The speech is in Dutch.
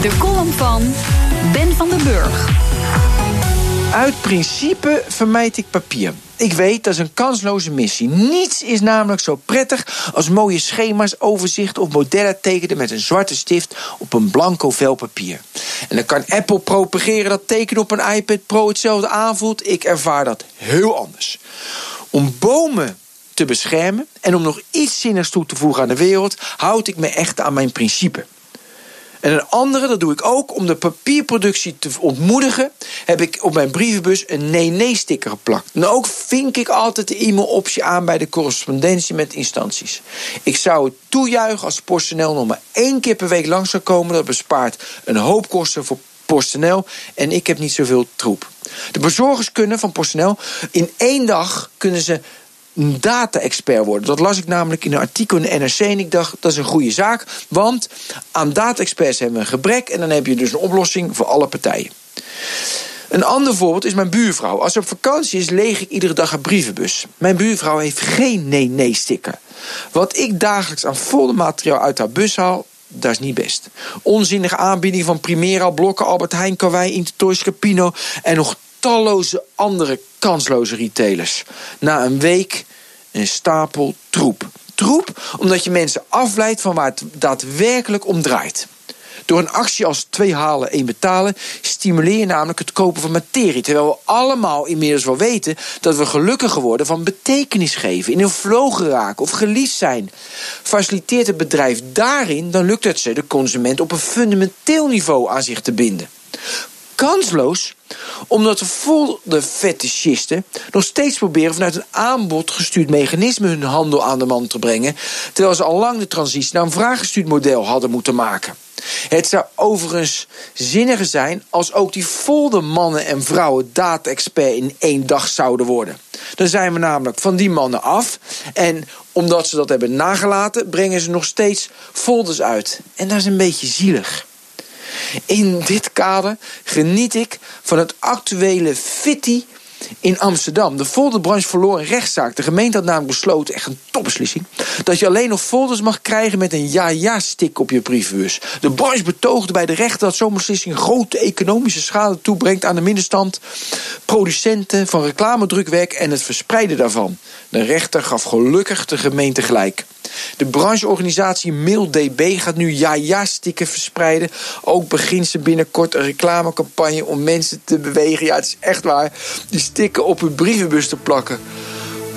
De column van Ben van den Burg. Uit principe vermijd ik papier. Ik weet, dat is een kansloze missie. Niets is namelijk zo prettig als mooie schema's, overzicht of modellen tekenen met een zwarte stift op een blanco vel papier. En dan kan Apple propageren dat tekenen op een iPad Pro hetzelfde aanvoelt. Ik ervaar dat heel anders. Om bomen te beschermen en om nog iets zinnigs toe te voegen aan de wereld, houd ik me echt aan mijn principe. En een andere, dat doe ik ook om de papierproductie te ontmoedigen, heb ik op mijn brievenbus een nee-nee-sticker geplakt. En ook vink ik altijd de e-mail-optie aan bij de correspondentie met instanties. Ik zou het toejuichen als PostNL nog maar één keer per week langs zou komen. Dat bespaart een hoop kosten voor PostNL en ik heb niet zoveel troep. De bezorgers kunnen van PostNL in één dag kunnen ze een data-expert worden. Dat las ik namelijk in een artikel in de NRC en ik dacht dat is een goede zaak, want aan data-experts hebben we een gebrek en dan heb je dus een oplossing voor alle partijen. Een ander voorbeeld is mijn buurvrouw. Als ze op vakantie is, leeg ik iedere dag haar brievenbus. Mijn buurvrouw heeft geen nee-nee-sticker. Wat ik dagelijks aan foldermateriaal uit haar bus haal, dat is niet best. Onzinnige aanbieding van Primera, Blokken, Albert Heijn, Karwei, Intertoys, Capino en nog talloze andere kansloze retailers. Na een week een stapel troep. Troep omdat je mensen afleidt van waar het daadwerkelijk om draait. Door een actie als twee halen, één betalen, stimuleer je namelijk het kopen van materie. Terwijl we allemaal inmiddels wel weten dat we gelukkiger worden van betekenis geven, in een flow geraken of geliefd zijn. Faciliteert het bedrijf daarin, dan lukt het ze de consument op een fundamenteel niveau aan zich te binden kansloos omdat de volde fetischisten nog steeds proberen vanuit een aanbod gestuurd mechanisme hun handel aan de man te brengen, terwijl ze al lang de transitie naar een vraaggestuurd model hadden moeten maken. Het zou overigens zinniger zijn als ook die volde mannen en vrouwen data-expert in één dag zouden worden. Dan zijn we namelijk van die mannen af. En omdat ze dat hebben nagelaten, brengen ze nog steeds folders uit. En dat is een beetje zielig. In dit kader geniet ik van het actuele fitty in Amsterdam. De folderbranche verloor een rechtszaak. De gemeente had namelijk besloten, echt een dat je alleen nog folders mag krijgen met een ja-ja-stick op je brievenbus. De branche betoogde bij de rechter dat zo'n beslissing... grote economische schade toebrengt aan de middenstand... producenten van reclamedrukwerk en het verspreiden daarvan. De rechter gaf gelukkig de gemeente gelijk. De brancheorganisatie MailDB gaat nu ja-ja-stikken verspreiden. Ook begint ze binnenkort een reclamecampagne om mensen te bewegen. Ja, het is echt waar. Die stikken op hun brievenbus te plakken.